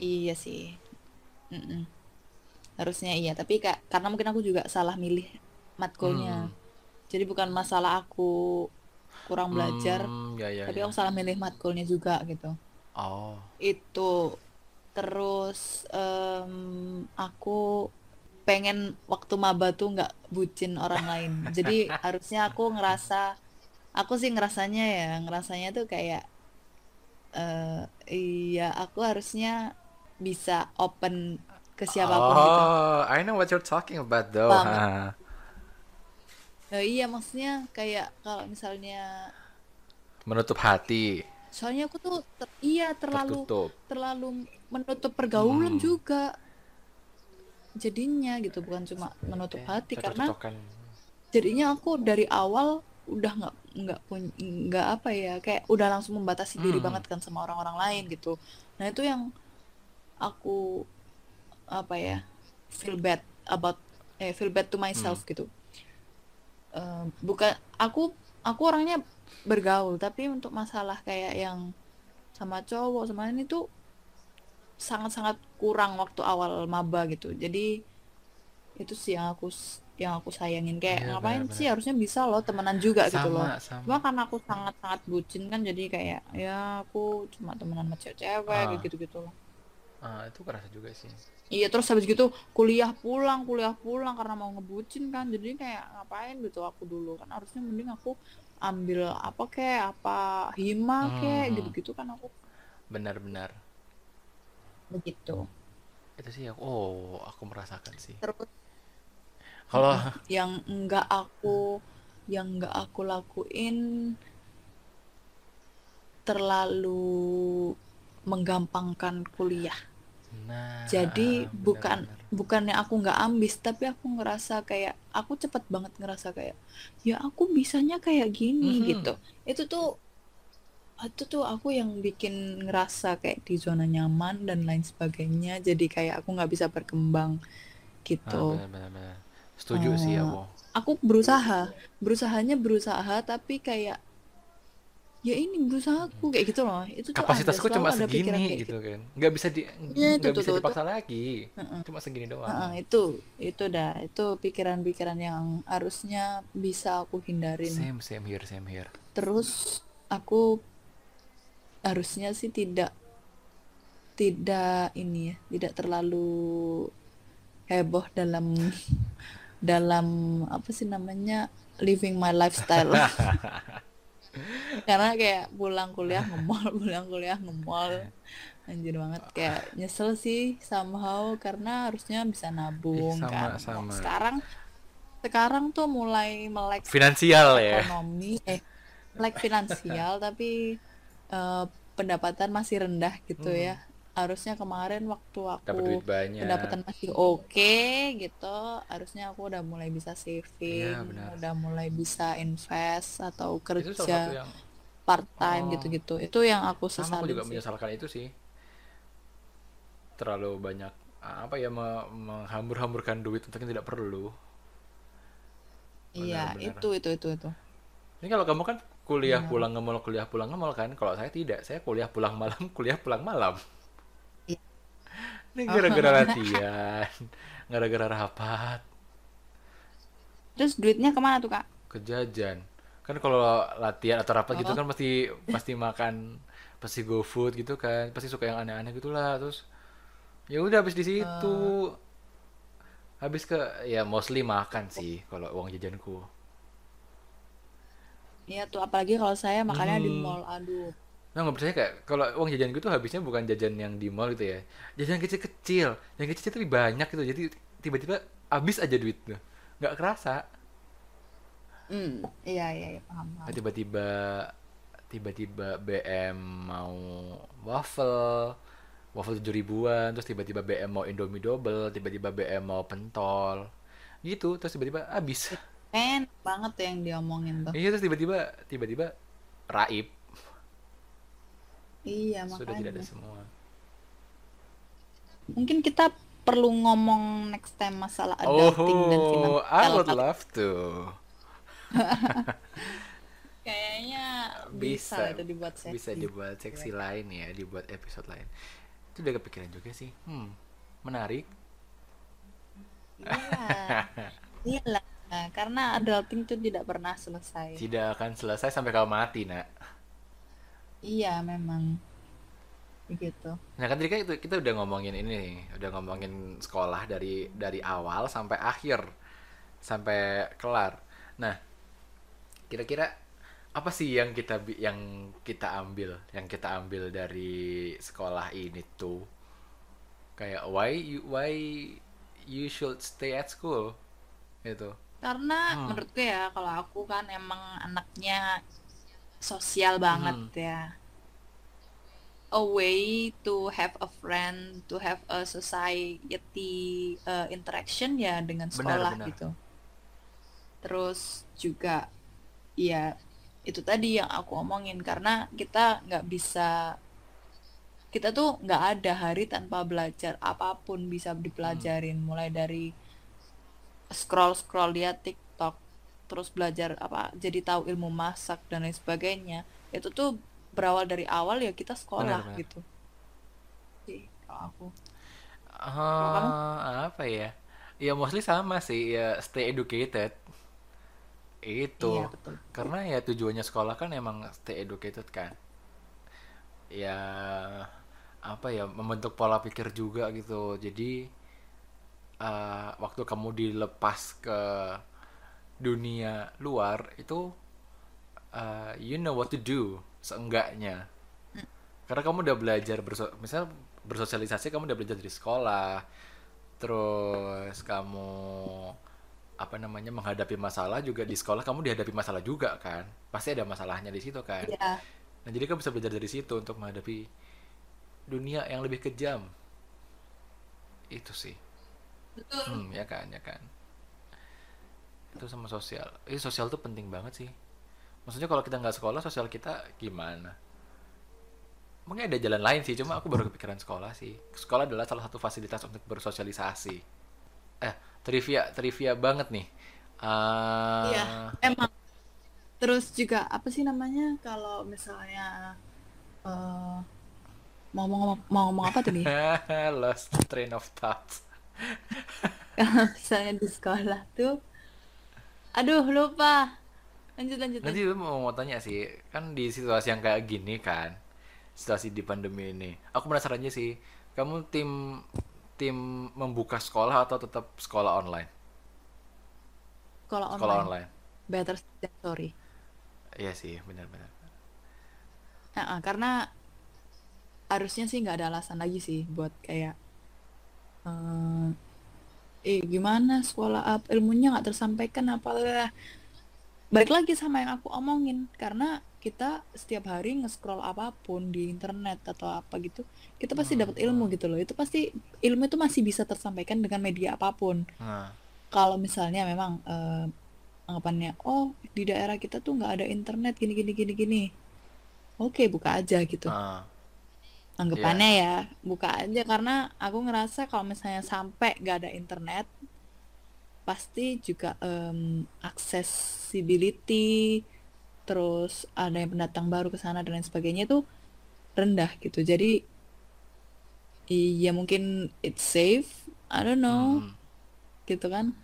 iya sih. Mm-mm. Harusnya iya, tapi kak karena mungkin aku juga salah milih matkulnya. Hmm. Jadi bukan masalah aku kurang belajar, Hmm, ya ya tapi ya. aku salah milih matkulnya juga gitu. Oh. Itu terus em, aku pengen waktu maba tuh nggak bucin orang lain. Jadi *laughs* harusnya aku ngerasa, aku sih ngerasanya ya, ngerasanya tuh kayak eh iya aku harusnya bisa open ke siapa pun gitu. Oh, I know what you're talking about though. Banget. Ha. Nah, iya maksudnya kayak kalau misalnya Menutup hati, soalnya aku tuh ter- iya terlalu tertutup. terlalu menutup pergaulan Hmm. juga jadinya gitu bukan cuma menutup Eh, hati karena jadinya aku dari awal udah nggak nggak pun nggak apa ya kayak udah langsung membatasi diri Hmm. banget kan sama orang-orang lain gitu nah itu yang aku apa ya feel bad about eh feel bad to Hmm. myself gitu Bukan aku aku orangnya bergaul tapi untuk masalah kayak yang sama cowok sama ini tuh sangat-sangat kurang waktu awal maba gitu jadi itu sih yang aku yang aku sayangin kayak Iya, ngapain benar-benar. sih harusnya bisa loh temenan juga gitu loh Sama, sama. cuma karena aku sangat-sangat bucin kan jadi kayak ya aku cuma temenan sama cewek-cewek Ah. kayak gitu-gitu loh Ah, itu kerasa juga sih. iya terus habis gitu kuliah pulang kuliah pulang karena mau ngebucin kan jadi kayak ngapain gitu aku dulu kan harusnya mending aku ambil apa kek apa hima kek Hmm. gitu-gitu kan aku Benar-benar. begitu Itu sih aku, oh, aku merasakan sih. terus Kalau yang enggak aku yang enggak aku lakuin terlalu menggampangkan kuliah. Nah, Jadi bukan benar-benar. bukannya aku nggak ambis, tapi aku ngerasa kayak aku cepet banget ngerasa kayak ya aku bisanya kayak gini Mhm. gitu. Itu tuh itu tuh aku yang bikin ngerasa kayak di zona nyaman dan lain sebagainya. Jadi kayak aku nggak bisa berkembang Ah, gitu. benar-benar. Setuju sih Eh, aku. aku berusaha, berusahanya berusaha tapi kayak ya ini berusahaku kayak gitu loh. Itu Kapasitasku cuma segini gitu gitu. kan. Nggak bisa di Ya itu nggak tuh bisa tuh tuh. dipaksa lagi. Heeh. Cuma segini doang. itu itu dah itu pikiran-pikiran yang harusnya bisa aku hindarin. Same, same here, same here. Terus aku harusnya sih tidak tidak ini ya, tidak terlalu heboh dalam dalam apa sih namanya living my lifestyle. *laughs* Karena kayak pulang kuliah ngemol, *laughs* pulang kuliah ngemol. Anjir banget kayak nyesel sih somehow karena harusnya bisa Ih, nabung sama, kan. sama. Sekarang sekarang tuh mulai melek Finansial ya. ekonomi eh melek finansial tapi eh, pendapatan masih rendah gitu Hmm. ya. Harusnya kemarin waktu Dapat aku duit banyak. pendapatan masih oke gitu, harusnya aku udah mulai bisa saving, benar. udah mulai bisa invest atau kerja yang part time oh, gitu-gitu. Itu yang aku sama aku juga sih. menyesalkan itu sih. Terlalu banyak apa ya me- menghambur-hamburkan duit untuk yang tidak perlu. Iya, itu itu itu itu. Ini kalau kamu kan kuliah Benar. pulang ngemol, kuliah pulang ngemol kan. Kalau saya tidak, saya kuliah pulang malam, *laughs* kuliah pulang malam. Ini Oh. gara-gara latihan, gara-gara rapat, Terus duitnya ke mana tuh, Kak? ke jajan. Kan kalau latihan atau rapat gitu Oh, kan pasti pasti makan, pasti go food gitu kan, pasti suka yang aneh-aneh gitulah. Terus ya udah habis di situ, eh, habis ke ya mostly makan sih kalau uang jajanku. iya tuh apalagi kalau saya makannya di Mhm. mall. Aduh. Nah, nggak percaya kayak kalau uang jajan gitu habisnya bukan jajan yang di mall gitu ya. Jajan kecil-kecil. Yang kecil tapi banyak gitu. Jadi tiba-tiba habis aja duitnya. Nggak kerasa. Hmm, iya iya, iya paham Nah. Tiba-tiba tiba-tiba BM mau waffle, waffle tujuh ribuan, terus tiba-tiba BM mau Indomie double, tiba-tiba BM mau pentol. Gitu, terus tiba-tiba habis. Enak banget tuh yang diomongin tuh. Iya, terus tiba-tiba tiba-tiba raib. Iya, Sudah tidak ada makanya. semua. Mungkin kita perlu ngomong next time masalah adulting dan Oh, I finansial would kali. love to. *laughs* Kayaknya bisa Bisa, itu dibuat bisa sesi. dibuat seksi lain ya, dibuat episode lain. Itu udah kepikiran juga sih. Hmm, menarik. Iya, *laughs* iyalah. Nah, karena adulting itu tidak pernah selesai. Tidak akan selesai sampai kau mati, nak. Iya, memang begitu. Nah kan tadi kan itu kita udah ngomongin ini nih, udah ngomongin sekolah dari dari awal sampai akhir, sampai kelar. Nah, kira-kira apa sih yang kita yang kita ambil, yang kita ambil dari sekolah ini tuh? Kayak why you why you should stay at school gitu. Karena Hmm. menurutku ya, kalau aku kan emang anaknya sosial banget Mhm. ya. A way to have a friend, to have a society uh, interaction ya dengan Benar, sekolah benar. gitu. Terus juga ya itu tadi yang aku omongin karena kita nggak bisa kita tuh nggak ada hari tanpa belajar apa pun bisa Hmm. dipelajarin mulai dari scroll scroll lihat TikTok terus belajar apa jadi tahu ilmu masak dan lain sebagainya itu tuh berawal dari awal ya kita Benar, sekolah benar. gitu sih kalau aku kamu Ah, apa ya? Ya mostly sama sih, ya stay educated. Itu. iya betul Karena ya tujuannya sekolah kan emang stay educated kan. Ya apa ya, membentuk pola pikir juga gitu. Jadi eh, waktu kamu dilepas ke dunia luar itu eh, you know what to do seenggaknya. Karena kamu udah belajar berso misal bersosialisasi kamu udah belajar dari sekolah, terus kamu apa namanya menghadapi masalah juga di sekolah kamu dihadapi masalah juga kan, pasti ada masalahnya di situ kan. iya. Nah jadi kamu bisa belajar dari situ untuk menghadapi dunia yang lebih kejam. Itu sih. Hmm ya kan ya kan itu sama sosial. Ini sosial tuh penting banget sih. Maksudnya kalau kita nggak sekolah sosial kita gimana? Mungkin ada jalan lain sih cuma aku baru kepikiran sekolah sih. Sekolah adalah salah satu fasilitas untuk bersosialisasi. Eh trivia trivia banget nih. Ah, Iya, emang. Terus juga apa sih namanya? Kalau misalnya eh mau ngomong mau ngomong apa tadi? *laughs* lost train of thought *laughs* Kalau misalnya di sekolah tuh, aduh lupa. Lanjut lanjut nanti lu mau, mau tanya sih kan di situasi yang kayak gini kan situasi di pandemi ini aku penasaran aja sih kamu tim tim membuka sekolah atau tetap sekolah online? Sekolah online, online. Better than sorry. iya sih benar-benar Nah, karena harusnya sih nggak ada alasan lagi sih buat kayak eh eh gimana sekolah up ilmunya nggak tersampaikan apalah. Balik lagi sama yang aku omongin karena kita setiap hari nge-scroll apa pun di internet atau apa gitu kita pasti Hmm, dapat ilmu gitu loh. Itu pasti ilmu itu masih bisa tersampaikan dengan media apa pun. Nah. Kalau misalnya memang eh, anggapannya oh di daerah kita tuh nggak ada internet gini gini gini gini. Oke buka aja gitu. Ah, anggapannya ya buka aja. Karena aku ngerasa kalau misalnya sampai nggak ada internet pasti juga em, accessibility terus ada yang pendatang baru ke sana dan lain sebagainya itu rendah gitu. Jadi iya mungkin it's safe I don't know hmm, gitu kan.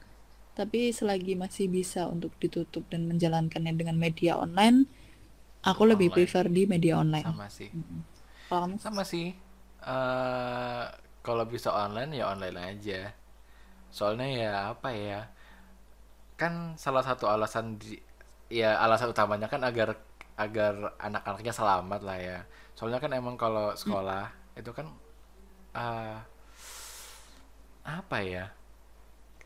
Tapi selagi masih bisa untuk ditutup dan menjalankannya dengan media online aku lebih online. prefer di media online. Sama sih. Kalau kamu sama sih. Eh kalau bisa online ya online aja. Soalnya ya apa ya kan salah satu alasan di ya alasan utamanya kan agar agar anak-anaknya selamat lah ya. Soalnya kan emang kalau sekolah itu kan eh apa ya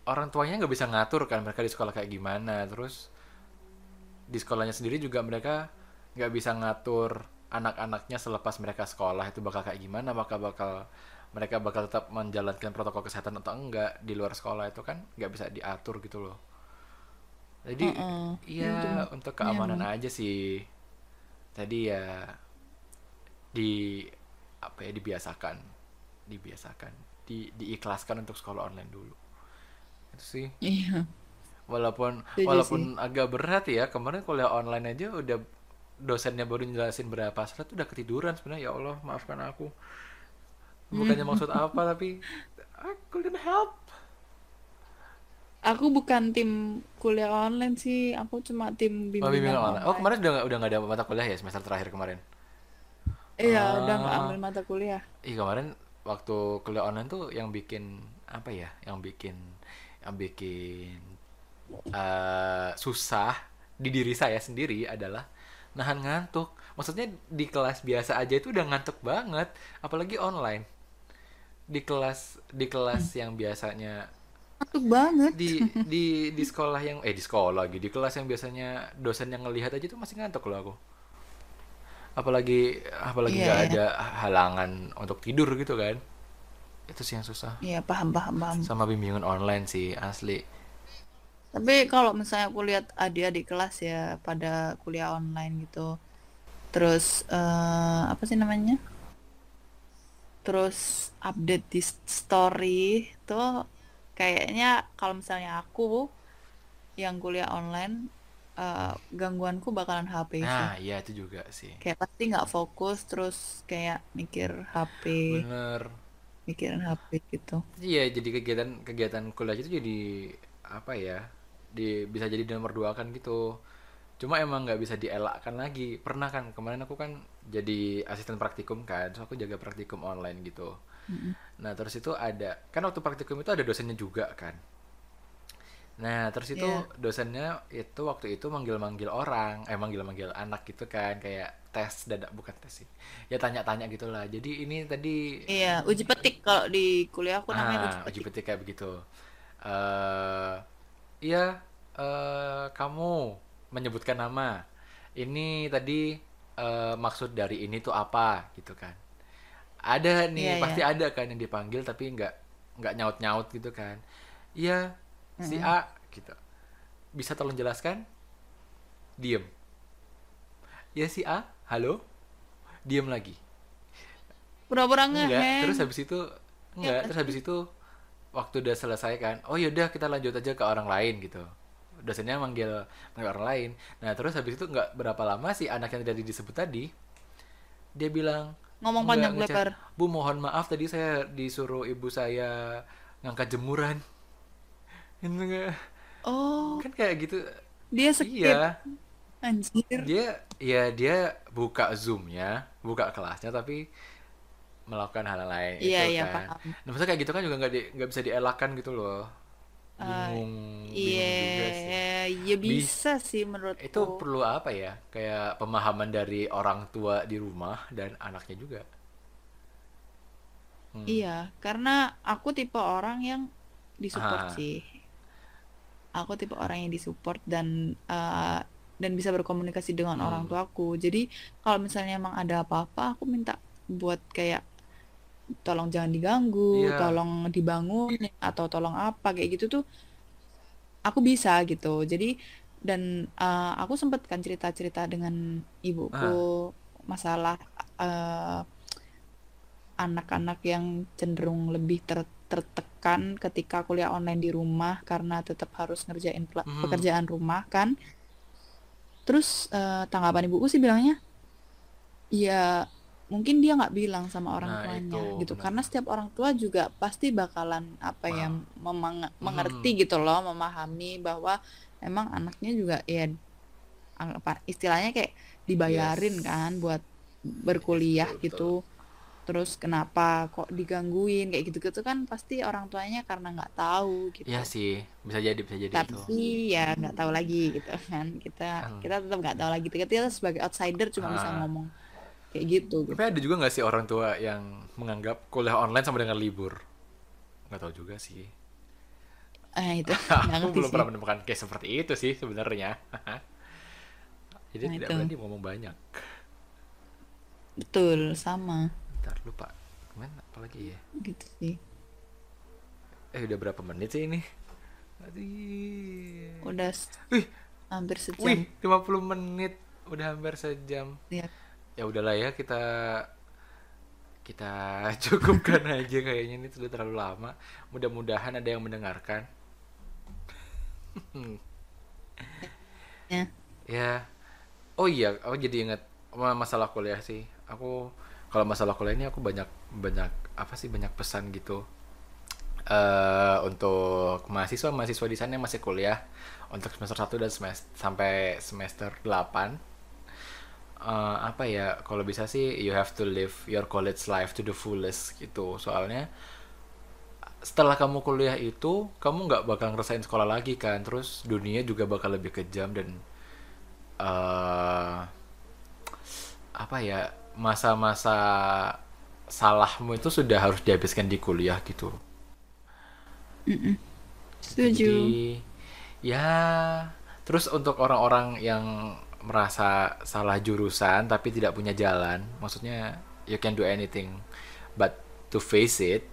orang tuanya nggak bisa ngatur kan mereka di sekolah kayak gimana. Terus di sekolahnya sendiri juga mereka nggak bisa ngatur anak-anaknya selepas mereka sekolah itu bakal kayak gimana bakal bakal mereka bakal tetap menjalankan protokol kesehatan atau enggak di luar sekolah itu kan nggak bisa diatur gitu loh. Jadi iya Itu- untuk iya, keamanan emang. aja sih. Tadi ya di apa ya dibiasakan dibiasakan di diikhlaskan untuk sekolah online dulu. Itu sih. Iya, walaupun setuju walaupun sih. agak berat ya kemarin kuliah online aja udah dosennya baru jelasin berapa slide udah ketiduran sebenarnya. Ya Allah maafkan aku. Bukannya maksud apa tapi I couldn't help. Aku bukan tim kuliah online sih, aku cuma tim oh bimbingan bimbingan online. Oh online. kemarin udah udah nggak ada mata kuliah ya semester terakhir kemarin? Iya, udah nggak ah. ambil mata kuliah. ih kemarin waktu kuliah online tuh yang bikin apa ya yang bikin yang bikin eh, susah di diri saya sendiri adalah nahan ngantuk. Maksudnya di kelas biasa aja itu udah ngantuk banget, apalagi online. Di kelas di kelas yang biasanya Ngantuk banget. di *laughs* di di sekolah yang eh di sekolah lagi di kelas yang biasanya dosen yang ngelihat aja tuh masih ngantuk loh aku. Apalagi apalagi Iya, nggak iya. ada halangan untuk tidur gitu kan. Itu sih yang susah. Iya, paham, paham, paham. Sama bimbingan online sih asli. Tapi kalau misalnya aku lihat adik-adik kelas ya pada kuliah online gitu, terus eh, apa sih namanya? Terus update di story tuh kayaknya kalau misalnya aku yang kuliah online eh, gangguanku bakalan HP sih. Nah, iya itu juga sih. Kayak pasti nggak fokus terus kayak mikir HP, Bener. mikirin HP gitu. Iya, jadi kegiatan kegiatan kuliah itu jadi apa ya? Di bisa jadi nomor dua kan gitu. Cuma emang nggak bisa dielakkan lagi. Pernah kan kemarin aku kan jadi asisten praktikum kan, terus aku jaga praktikum online gitu. Mm-mm. Nah, terus itu ada kan waktu praktikum itu ada dosennya juga kan. Nah, terus itu Iya. dosennya itu waktu itu manggil-manggil orang, eh manggil-manggil anak gitu kan, kayak tes dadak bukan tes sih. Ya tanya-tanya gitulah. Jadi ini tadi Iya, uji petik kalau di kuliah aku namanya uji ah uji petik. petik kayak begitu. eh iya, eh kamu menyebutkan nama. Ini tadi eh, maksud dari ini tuh apa gitu kan. ada nih Iya, pasti iya. ada kan yang dipanggil tapi nggak nggak nyaut nyaut gitu kan iya si Mm-mm. A gitu bisa tolong jelaskan diem ya si A halo diem lagi Pura-pura ngeheng. terus habis itu enggak Ya, terus habis itu waktu udah selesai kan oh yaudah kita lanjut aja ke orang lain gitu dosennya manggil manggil orang lain nah terus habis itu nggak berapa lama si anak yang tadi disebut tadi dia bilang Ngomong "Nggak, panjang lebar. bu mohon maaf tadi saya disuruh ibu saya ngangkat jemuran *laughs* Gitu? Oh, kan kayak gitu dia skip. iya Anjir. dia ya dia buka zoomnya buka kelasnya tapi melakukan hal lain Iya, itu iya, kan paham. nah maksudnya kayak gitu kan juga nggak di- nggak bisa dielakkan gitu loh Ah, bingung bingung Iya, juga sih ya bisa sih menurutku. itu perlu apa ya kayak pemahaman dari orang tua di rumah dan anaknya juga Hmm. Iya, karena aku tipe orang yang disupport Ah. sih. Aku tipe orang yang disupport dan eh, dan bisa berkomunikasi dengan orang Hmm. tuaku. Jadi kalau misalnya emang ada apa-apa, aku minta buat kayak tolong jangan diganggu, Iya. tolong dibangun atau tolong apa kayak gitu tuh aku bisa gitu. Jadi dan eh, aku sempet kan cerita-cerita dengan ibuku masalah eh, anak-anak yang cenderung lebih ter- tertekan ketika kuliah online di rumah karena tetap harus ngerjain Mhm. pekerjaan rumah kan. Terus eh, tanggapan ibuku sih bilangnya, ya mungkin dia nggak bilang sama orang Nah, tuanya itu gitu benar. karena setiap orang tua juga pasti bakalan apa ya memang Mhm. mengerti gitu loh memahami bahwa emang anaknya juga ya apa istilahnya kayak dibayarin Yes. kan buat berkuliah Betul, gitu terus kenapa kok digangguin kayak gitu-gitu kan pasti orang tuanya karena nggak tahu gitu Iya sih bisa jadi bisa jadi itu tapi ya nggak tahu lagi gitu kan kita Hmm. kita tetap nggak tahu lagi kita sebagai outsider cuma bisa Ah. ngomong kayak gitu gitu. Tapi ada juga nggak sih orang tua yang menganggap kuliah online sama dengan libur? Nggak tahu juga sih. Eh itu *laughs* aku belum sih. pernah menemukan case seperti itu sih sebenarnya. *laughs* Jadi Nah, tidak itu. berani ngomong banyak. Betul sama. Ntar lupa. Ke mana? Apalagi ya? Gitu sih. Eh udah berapa menit sih ini? Aduh. udah Wih, hampir sejam. Wih 50 menit. Udah hampir sejam. Lihat ya udahlah ya kita kita *laughs* cukupkan aja kayaknya ini sudah terlalu lama. Mudah-mudahan ada yang mendengarkan. *laughs* Ya. Ya. Oh iya aku jadi ingat ma- masalah kuliah sih. Aku kalau masalah kuliah ini aku banyak banyak apa sih banyak pesan gitu. Eh untuk mahasiswa mahasiswa di sana yang masih kuliah untuk semester 1 dan semester sampai semester 8 Eh, apa ya kalau bisa sih you have to live your college life to the fullest gitu. Soalnya setelah kamu kuliah itu kamu nggak bakal ngerasain sekolah lagi kan. Terus dunia juga bakal lebih kejam dan eh apa ya masa-masa salahmu itu sudah harus dihabiskan di kuliah gitu. Setuju jadi ya terus untuk orang-orang yang merasa salah jurusan tapi tidak punya jalan, maksudnya you can do anything but to face it,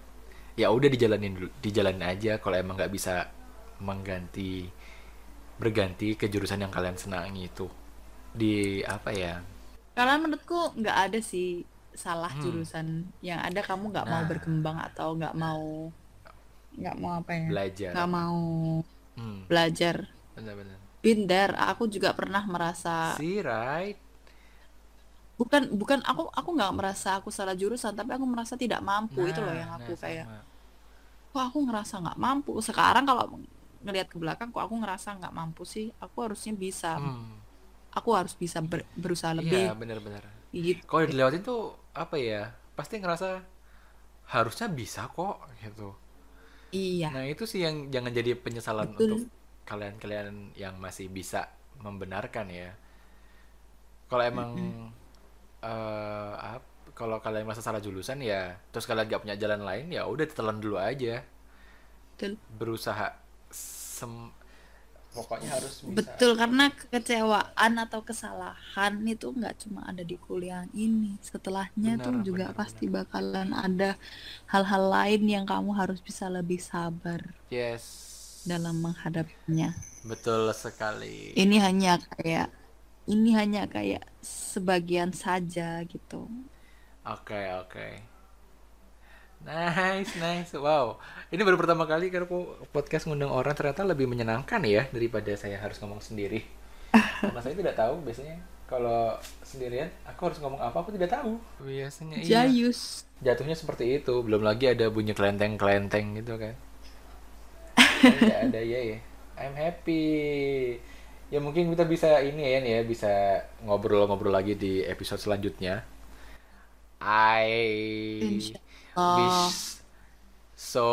ya udah dijalanin dulu, dijalanin aja kalau emang nggak bisa mengganti berganti ke jurusan yang kalian senangi itu di apa ya? karena menurutku nggak ada sih salah Hmm. jurusan yang ada kamu nggak mau Nah. berkembang atau nggak mau nggak mau apa ya Belajar. nggak mau Hmm, belajar benar-benar. Binder, aku juga pernah merasa See right? bukan bukan aku aku nggak merasa aku salah jurusan tapi aku merasa tidak mampu itu loh yang Nah, aku nah, kayak sama. wah aku ngerasa nggak mampu sekarang kalau ngelihat ke belakang kok aku ngerasa nggak mampu sih aku harusnya bisa Hmm, aku harus bisa ber- berusaha iya lebih benar-benar. gitu kalau dilewatin tuh apa ya pasti ngerasa harusnya bisa kok gitu iya nah itu sih yang jangan jadi penyesalan Betul. untuk kalian-kalian yang masih bisa membenarkan ya. Kalau emang eh, ap- kalau kalian merasa salah jurusan ya terus kalian gak punya jalan lain ya udah ditelan dulu aja. Betul. Berusaha sem pokoknya harus bisa. Betul, karena kekecewaan atau kesalahan itu nggak cuma ada di kuliah ini. Setelahnya Benar, tuh juga benar, pasti bakalan ada hal-hal lain yang kamu harus bisa lebih sabar. Yes dalam menghadapinya. betul sekali. Ini hanya kayak ini hanya kayak sebagian saja gitu. oke oke. Nice nice. Wow. Ini baru pertama kali kan aku podcast ngundang orang ternyata lebih menyenangkan ya daripada saya harus ngomong sendiri. Karena saya tidak tahu biasanya kalau sendirian aku harus ngomong apa aku tidak tahu. Biasanya iya. Jayus. jatuhnya seperti itu belum lagi ada bunyi kelenteng kelenteng gitu kan ada ya ya I'm happy. Ya mungkin kita bisa ini ya nih ya bisa ngobrol-ngobrol lagi di episode selanjutnya. I wish so.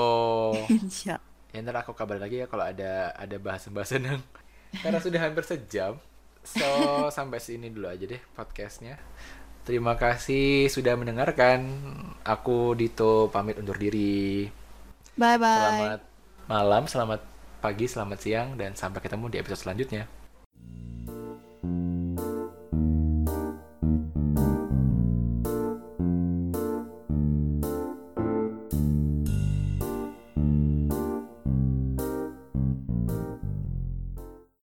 Insya ya ntar aku kabar lagi ya kalau ada ada bahasan-bahasan yang karena sudah hampir sejam. So sampai sini dulu aja deh podcastnya. Terima kasih sudah mendengarkan. Aku Dito pamit undur diri. Bye bye. selamat malam selamat pagi selamat siang dan sampai ketemu di episode selanjutnya